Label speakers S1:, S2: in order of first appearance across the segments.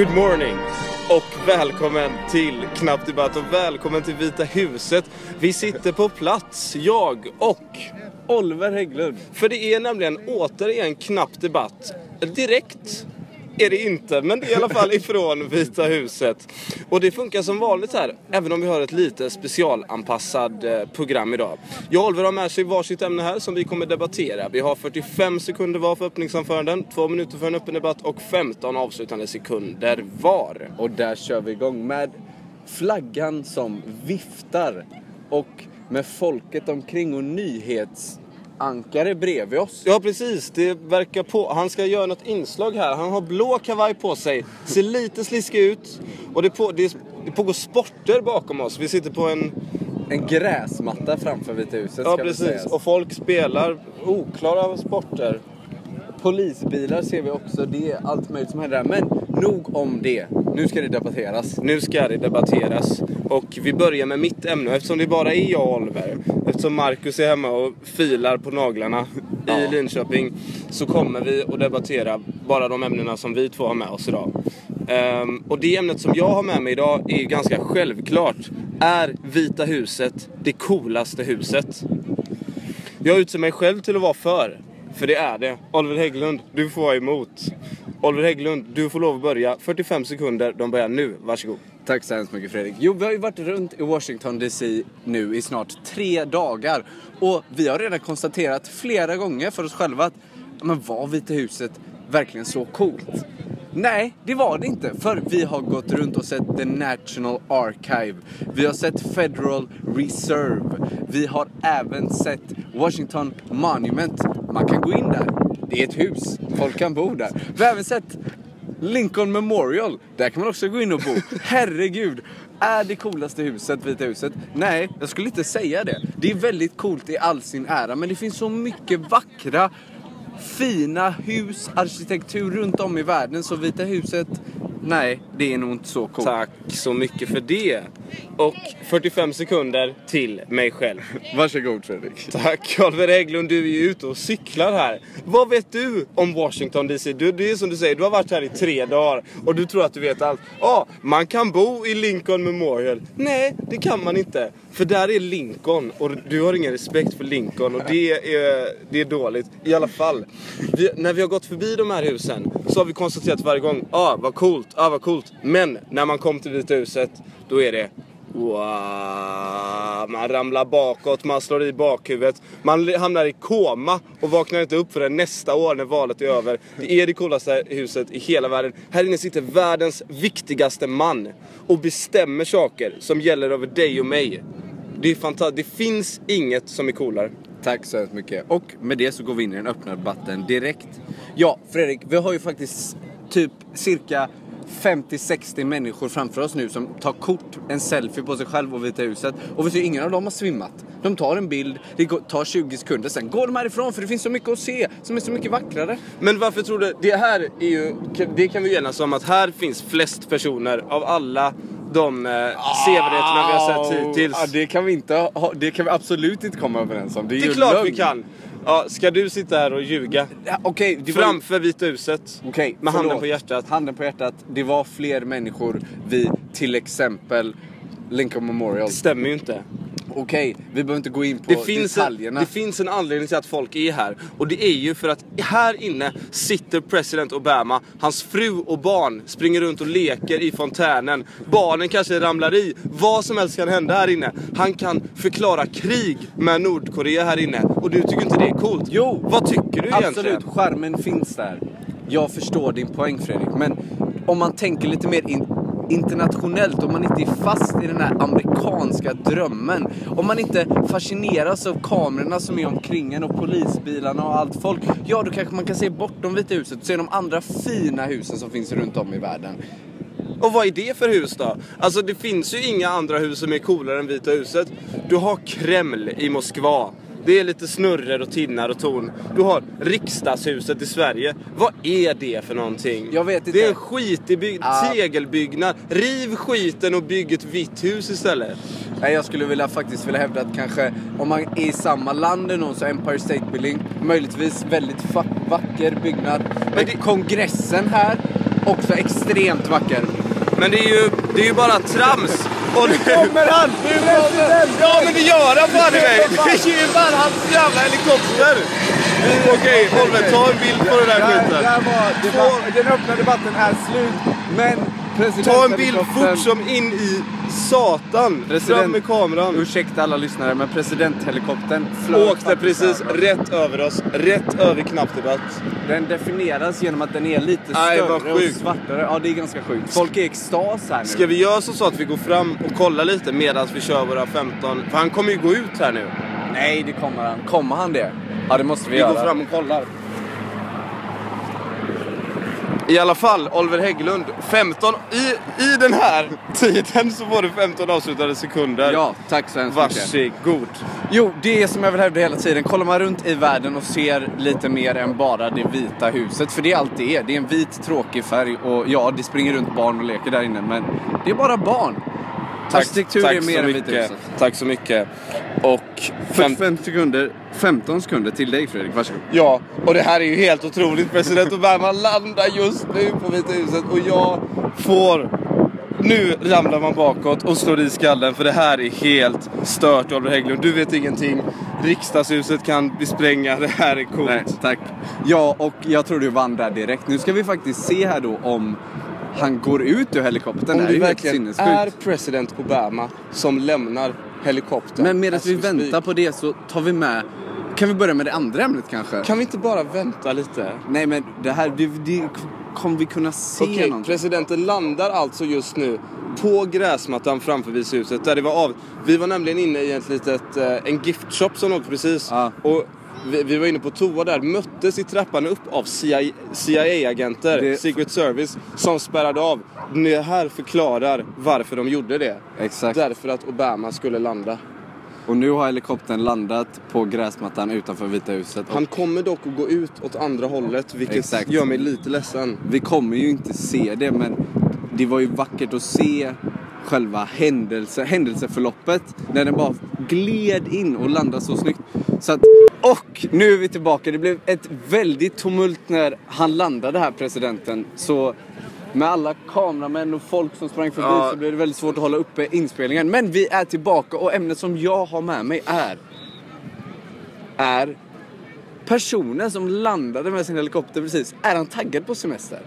S1: good morning och välkommen till Knapp Debatt och välkommen till Vita huset. Vi sitter på plats, jag och
S2: Oliver Hägglund.
S1: För det är nämligen återigen Knapp Debatt direkt är det inte, men det är i alla fall ifrån Vita huset. Och det funkar som vanligt här, även om vi har ett lite specialanpassad eh, program idag. Jag och Oliver har med sig varsitt ämne här som vi kommer debattera. Vi har 45 sekunder var för öppningsanföranden, 2 minuter för en öppen debatt och 15 avslutande sekunder var.
S2: Och där kör vi igång med flaggan som viftar och med folket omkring och nyhets nyhetsankare bredvid oss.
S1: Ja precis, det verkar på. Han ska göra något inslag här. Han har blå kavaj på sig, ser lite sliskig ut. Och det, på, det, det pågår sporter bakom oss. Vi sitter på en...
S2: En gräsmatta framför Vita huset
S1: Ja precis, och folk spelar oklara sporter.
S2: Polisbilar ser vi också. Det är allt möjligt som händer där. Men nog om det. Nu ska det debatteras.
S1: Nu ska det debatteras. Och vi börjar med mitt ämne eftersom det bara är jag och Oliver. Eftersom Marcus är hemma och filar på naglarna
S2: Ja.
S1: i Linköping. Så kommer vi att debattera bara de ämnena som vi två har med oss idag. Ehm, och det ämnet som jag har med mig idag är ganska självklart. Är Vita huset det coolaste huset? Jag utser mig själv till att vara för. För det är det. Oliver Hägglund, du får vara emot. Oliver Hägglund, du får lov att börja. 45 sekunder, de börjar nu. Varsågod.
S2: Tack så hemskt mycket Fredrik. Jo, vi har ju varit runt i Washington DC nu i snart tre dagar. Och vi har redan konstaterat flera gånger för oss själva att men var Vita huset verkligen så coolt? Nej, det var det inte. För vi har gått runt och sett The National Archive. Vi har sett Federal Reserve. Vi har även sett Washington Monument. Man kan gå in där. Det är ett hus. Folk kan bo där. Vi har även sett Lincoln Memorial. Där kan man också gå in och bo. Herregud. Är det coolaste huset Vita huset? Nej, jag skulle inte säga det. Det är väldigt coolt i all sin ära, men det finns så mycket vackra, fina hus, arkitektur runt om i världen. Så Vita huset, nej, det är nog inte så coolt.
S1: Tack så mycket för det. Och 45 sekunder till mig själv.
S2: Varsågod Fredrik.
S1: Tack Oliver Hägglund, du är ju ute och cyklar här. Vad vet du om Washington DC? Du, det är som du säger, du har varit här i tre dagar och du tror att du vet allt. Ja, man kan bo i Lincoln Memorial. Nej, det kan man inte. För där är Lincoln och du har ingen respekt för Lincoln och det är, det är dåligt. I alla fall, vi, när vi har gått förbi de här husen så har vi konstaterat varje gång, ja ah, vad coolt, ah, vad coolt. Men när man kom till Vita huset, då är det Wow, man ramlar bakåt, man slår i bakhuvudet. Man hamnar i koma och vaknar inte upp förrän nästa år när valet är över. Det är det coolaste huset i hela världen. Här inne sitter världens viktigaste man och bestämmer saker som gäller över dig och mig. Det är fantastiskt. Det finns inget som är coolare.
S2: Tack så hemskt mycket. Och med det så går vi in i den öppna debatten direkt. Ja, Fredrik, vi har ju faktiskt typ cirka 50-60 människor framför oss nu som tar kort, en selfie på sig själv och Vita huset. Och vi ser ingen av dem har svimmat. De tar en bild, det tar 20 sekunder, sen går de härifrån för det finns så mycket att se som är så mycket vackrare.
S1: Men varför tror du? Det här är ju, det kan vi enas om att här finns flest personer av alla de eh, sevärdheterna vi har sett hittills.
S2: Ja, det kan vi inte ha, det kan vi absolut inte komma överens om. Det är,
S1: Det är klart
S2: lögn.
S1: vi kan. Ja, ska du sitta här och ljuga?
S2: Ja, Okej, det var
S1: Framför Vita huset.
S2: Okej,
S1: med handen på hjärtat.
S2: Handen på hjärtat. Det var fler människor vid till exempel Lincoln Memorial.
S1: Det stämmer ju inte.
S2: Okej, vi behöver inte gå in på
S1: Det finns, en,
S2: detaljerna.
S1: det finns en anledning till att folk är här. Och det är ju för att här inne sitter president Obama. Hans fru och barn springer runt och leker i fontänen. Barnen kanske ramlar i. Vad som helst kan hända här inne. Han kan förklara krig med Nordkorea här inne. Och du tycker inte det är coolt?
S2: Jo.
S1: Vad tycker du egentligen?
S2: Absolut, skärmen finns där. Jag förstår din poäng Fredrik, men om man tänker lite mer in internationellt, om man inte är fast i den här amerikanska drömmen. Om man inte fascineras av kamerorna som är omkring en och polisbilarna och allt folk. Ja, då kanske man kan se bortom Vita huset och se de andra fina husen som finns runt om i världen.
S1: Och vad är det för hus då? Alltså det finns ju inga andra hus som är coolare än Vita huset. Du har Kreml i Moskva. Det är lite snurror och tinnar och torn. Du har riksdagshuset i Sverige. Vad är det för någonting?
S2: Jag vet inte.
S1: Det är en skitig byg-
S2: Ah.
S1: tegelbyggnad. Riv skiten och bygg ett vitt hus istället.
S2: Nej, jag skulle vilja, faktiskt vilja hävda att kanske om man är i samma land någon så Empire State Building, möjligtvis väldigt vacker byggnad. Men
S1: det-
S2: kongressen här, också extremt vacker.
S1: Men det är ju, det är ju bara trams. Och nu
S2: Kommer han!
S1: Nu kommer... Ja men det gör han fan i mig! Bara hans jävla helikopter! Okej, Oliver, ta en bild på den här
S2: Där,
S1: skiten.
S2: den öppna debatten är slut, men
S1: Ta en bild fort som in i satan.
S2: President-
S1: Fram med kameran.
S2: Ursäkta alla lyssnare, men presidenthelikoptern flög
S1: Åkte precis
S2: över
S1: rätt över oss. Rätt över knappdebatt.
S2: Den definieras genom att den är lite
S1: vad
S2: större och svartare. Ja, det är ganska sjukt. Folk är i extas här nu.
S1: Ska vi göra så, så att vi går fram och kollar lite medan vi kör våra 15... För han kommer ju gå ut här nu.
S2: Nej, det kommer han. Kommer han det? Ja, det måste vi,
S1: Vi
S2: göra.
S1: går fram och kollar. I alla fall, Oliver Hägglund. 15... I, I den här tiden så får du 15 avslutade sekunder.
S2: Ja, tack så hemskt mycket.
S1: Varsågod.
S2: Jo, det är som jag vill hävda hela tiden. Kollar man runt i världen och ser lite mer än bara det vita huset. För det är allt det är. Det är en vit tråkig färg och ja, det springer runt barn och leker där inne. Men det är bara barn. Arkitektur är mer än vita
S1: mycket.
S2: huset.
S1: Tack så mycket. Och... Fem...
S2: 45 sekunder, 15 sekunder till dig Fredrik, varsågod.
S1: Ja, och det här är ju helt otroligt. President Obama landar just nu på Vita huset och jag får... Nu ramlar man bakåt och slår i skallen för det här är helt stört Oliver Hägglund. Du vet ingenting. Riksdagshuset kan vi spränga. Det här är coolt.
S2: Nej, tack. Ja, och jag tror du vann där direkt. Nu ska vi faktiskt se här då om han går ut ur helikoptern.
S1: Om
S2: det är ju helt sinnessjukt.
S1: är president Obama som lämnar helikoptern.
S2: Men medan vi
S1: speak.
S2: väntar på det så tar vi med... Kan vi börja med det andra ämnet kanske?
S1: Kan vi inte bara vänta lite?
S2: Nej men det här, det, det kommer vi kunna se
S1: Okej,
S2: någonting?
S1: presidenten landar alltså just nu på gräsmattan framför Vishuset där det var av. Vi var nämligen inne i ett litet, eh, en giftshop som låg precis.
S2: Ja.
S1: Och vi, vi var inne på toa där, möttes i trappan upp av CIA CIA-agenter,
S2: Det-
S1: Secret Service, som spärrade av. Det här förklarar varför de gjorde det.
S2: Exakt.
S1: Därför att Obama skulle landa.
S2: Och nu har helikoptern landat på gräsmattan utanför Vita huset.
S1: Han kommer dock att gå ut åt andra hållet, vilket
S2: Exakt.
S1: gör mig lite ledsen.
S2: Vi kommer ju inte se det men det var ju vackert att se själva händelse, händelseförloppet när den bara gled in och landade så snyggt. Så att, och nu är vi tillbaka. Det blev ett väldigt tumult när han landade här, presidenten. Så med alla kameramän och folk som sprang förbi
S1: Ja.
S2: så blev det väldigt svårt att hålla uppe inspelningen. Men vi är tillbaka och ämnet som jag har med mig är är personen som landade med sin helikopter precis. Är han taggad på semester?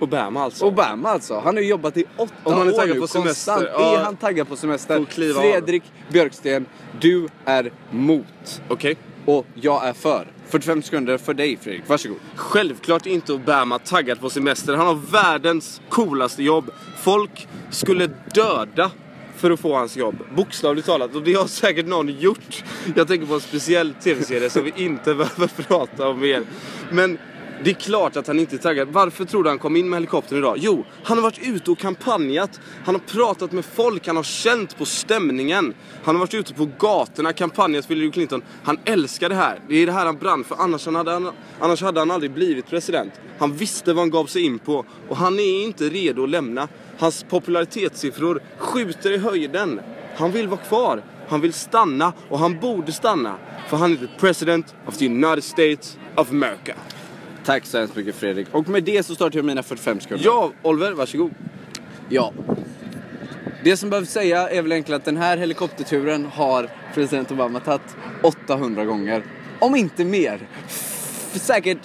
S1: Obama alltså.
S2: Obama alltså. Han har ju jobbat i åtta
S1: Om han är
S2: år
S1: taggad
S2: nu
S1: på semester,
S2: konstant.
S1: ja.
S2: Är han taggad på semester?
S1: Av.
S2: Fredrik Björksten, du är mot.
S1: Okej.
S2: Och jag är för. 45 sekunder för dig Fredrik, varsågod.
S1: Självklart inte Obama taggad på semester. Han har världens coolaste jobb. Folk skulle döda för att få hans jobb. Bokstavligt talat. Och det har säkert någon gjort. Jag tänker på en speciell tv-serie som vi inte behöver prata om mer. Men det är klart att han inte är taggad. Varför tror du han kom in med helikoptern idag? Jo, han har varit ute och kampanjat. Han har pratat med folk, han har känt på stämningen. Han har varit ute på gatorna, kampanjat för Hillary Clinton. Han älskar det här. Det är det här han brann för. Annars hade han, annars hade han aldrig blivit president. Han visste vad han gav sig in på. Och han är inte redo att lämna. Hans popularitetssiffror skjuter i höjden. Han vill vara kvar. Han vill stanna och han borde stanna. För han är the president of the United States of America.
S2: Tack så hemskt mycket Fredrik. Och med det så startar jag mina 45 sekunder.
S1: Ja, Oliver, varsågod.
S2: Ja. Det som behövs säga är väl enkelt att den här helikopterturen har president Obama tagit 800 gånger. Om inte mer. F- säkert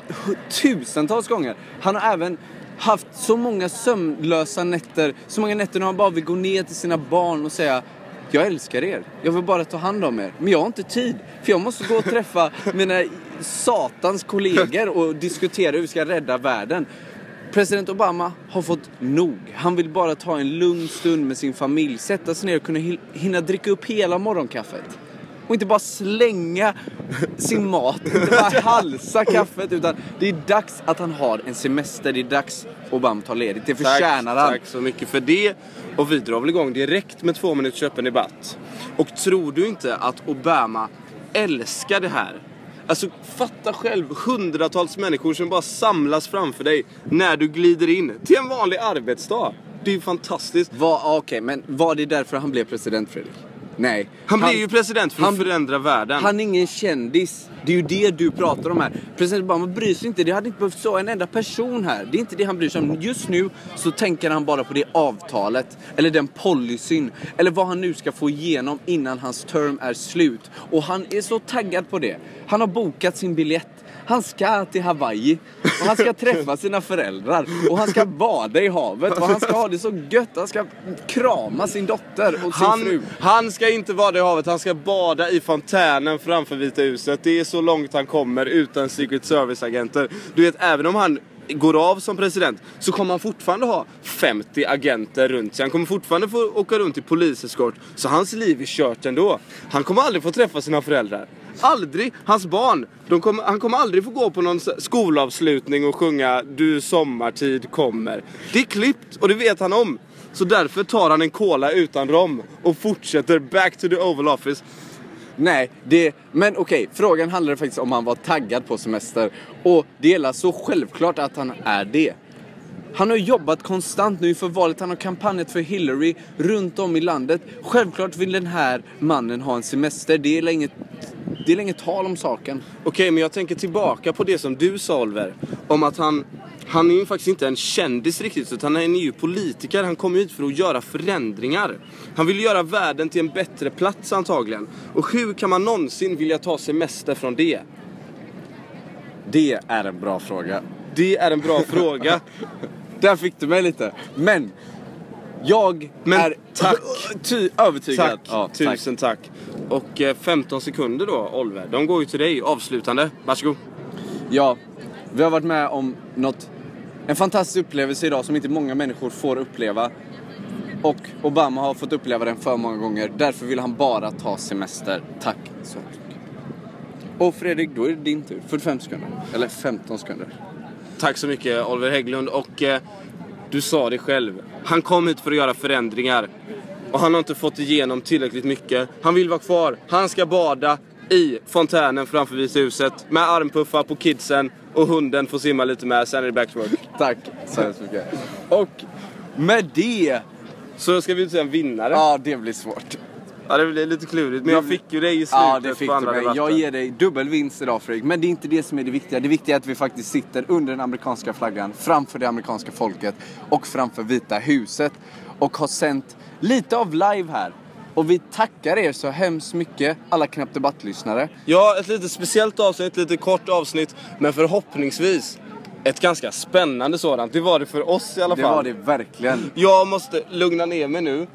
S2: tusentals gånger. Han har även haft så många sömnlösa nätter. Så många nätter när han bara vill gå ner till sina barn och säga jag älskar er. Jag vill bara ta hand om er. Men jag har inte tid. För jag måste gå och träffa mina satans kollegor och diskutera hur vi ska rädda världen. President Obama har fått nog. Han vill bara ta en lugn stund med sin familj, sätta sig ner och kunna hi- hinna dricka upp hela morgonkaffet. Och inte bara slänga sin mat, inte bara halsa kaffet, utan det är dags att han har en semester. Det är dags Obama tar ledigt. Det förtjänar han.
S1: Tack så mycket för det. Och vi drar väl igång direkt med två minuters öppen debatt. Och tror du inte att Obama älskar det här? Alltså fatta själv hundratals människor som bara samlas framför dig när du glider in till en vanlig arbetsdag. Det är ju fantastiskt.
S2: Var, ah, Okej, men var det därför han blev president, Fredrik? Nej.
S1: Han blir ju president för att
S2: han-
S1: förändra världen.
S2: Han är ingen kändis. Det är ju det du pratar om här. President Obama bryr sig inte. Det hade inte behövt så en enda person här. Det är inte det han bryr sig om. Just nu så tänker han bara på det avtalet. Eller den policyn. Eller vad han nu ska få igenom innan hans term är slut. Och han är så taggad på det. Han har bokat sin biljett. Han ska till Hawaii och han ska träffa sina föräldrar och han ska bada i havet och han ska ha det så gött. Han ska krama sin dotter och sin fru.
S1: Han, han ska inte vara i havet, han ska bada i fontänen framför Vita huset. Det är så långt han kommer utan Secret Service-agenter. Du vet, även om han går av som president så kommer han fortfarande ha 50 agenter runt sig. Han kommer fortfarande få åka runt i poliseskort. Så hans liv är kört ändå. Han kommer aldrig få träffa sina föräldrar. Aldrig! Hans barn, de han kommer aldrig få gå på någon skolavslutning och sjunga Du sommartid kommer. Det är klippt och det vet han om. Så därför tar han en cola utan rom och fortsätter back to the Oval Office.
S2: Nej, det, men okej, frågan handlade faktiskt om han var taggad på semester. Och det är så självklart att han är det. Han har jobbat konstant nu inför valet, han har kampanjat för Hillary runt om i landet. Självklart vill den här mannen ha en semester, det är inget, det är inget tal om saken.
S1: Okej, men jag tänker tillbaka på det som du sa Oliver. Om att han, han är ju faktiskt inte en kändis riktigt, utan han är ju politiker. Han kommer hit för att göra förändringar. Han vill göra världen till en bättre plats antagligen. Och hur kan man någonsin vilja ta semester från det?
S2: Det är en bra fråga.
S1: Det är en bra fråga.
S2: Där fick du mig lite. Men, jag
S1: Men
S2: är
S1: tack.
S2: ty, övertygad.
S1: Tack,
S2: Ja, tack.
S1: tusen tack. Och eh, 15 sekunder då, Oliver. De går ju till dig, avslutande. Varsågod.
S2: Ja, vi har varit med om något, en fantastisk upplevelse idag som inte många människor får uppleva. Och Obama har fått uppleva den för många gånger. Därför vill han bara ta semester. Tack så mycket. Och Fredrik, då är det din tur. 45 sekunder. Eller 15 sekunder.
S1: Tack så mycket Oliver Hägglund och eh, du sa det själv. Han kom hit för att göra förändringar. Och han har inte fått igenom tillräckligt mycket. Han vill vara kvar. Han ska bada i fontänen framför Vita huset med armpuffar på kidsen och hunden får simma lite med, sen är det back to work.
S2: Tack så hemskt mycket. Och med det,
S1: Så ska vi utse en vinnare.
S2: ja det blir svårt.
S1: Ja, det blir lite klurigt, men jag fick ju dig i slutet
S2: Ja, det fick
S1: på
S2: du
S1: andra
S2: mig.
S1: debatten.
S2: Jag ger dig dubbel vinst idag Fredrik. Men det är inte det som är det viktiga. Det viktiga är att vi faktiskt sitter under den amerikanska flaggan, framför det amerikanska folket och framför Vita huset. Och har sänt lite av live här. Och vi tackar er så hemskt mycket, alla Knappt Debatt-lyssnare.
S1: Ja, ett lite speciellt avsnitt, ett lite kort avsnitt, men förhoppningsvis ett ganska spännande sådant. Det var det för oss i alla
S2: Det
S1: fall.
S2: var det verkligen.
S1: Jag måste lugna ner mig nu,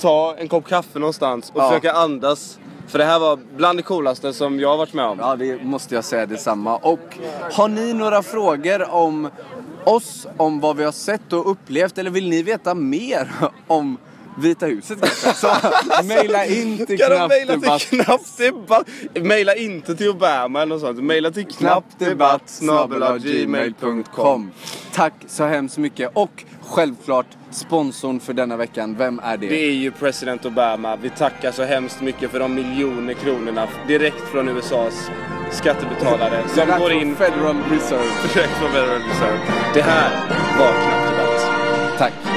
S1: ta en kopp kaffe någonstans och
S2: Ja.
S1: försöka andas. För det här var bland det coolaste som jag har varit med om.
S2: Ja, det måste jag säga detsamma. Och har ni några frågor om oss, om vad vi har sett och upplevt, eller vill ni veta mer om Vita huset kanske? Så mejla in till knappdebatt.
S1: Mejla inte till Obama eller något sånt. Mejla till knappdebatt
S2: Tack så hemskt mycket. Och självklart sponsorn för denna veckan, vem är det?
S1: Det är ju president Obama. Vi tackar så hemskt mycket för de miljoner kronorna direkt från USAs skattebetalare som går in
S2: Federal Reserve.
S1: direkt från Federal Reserve. Det här var Knappt Debatt.
S2: Tack.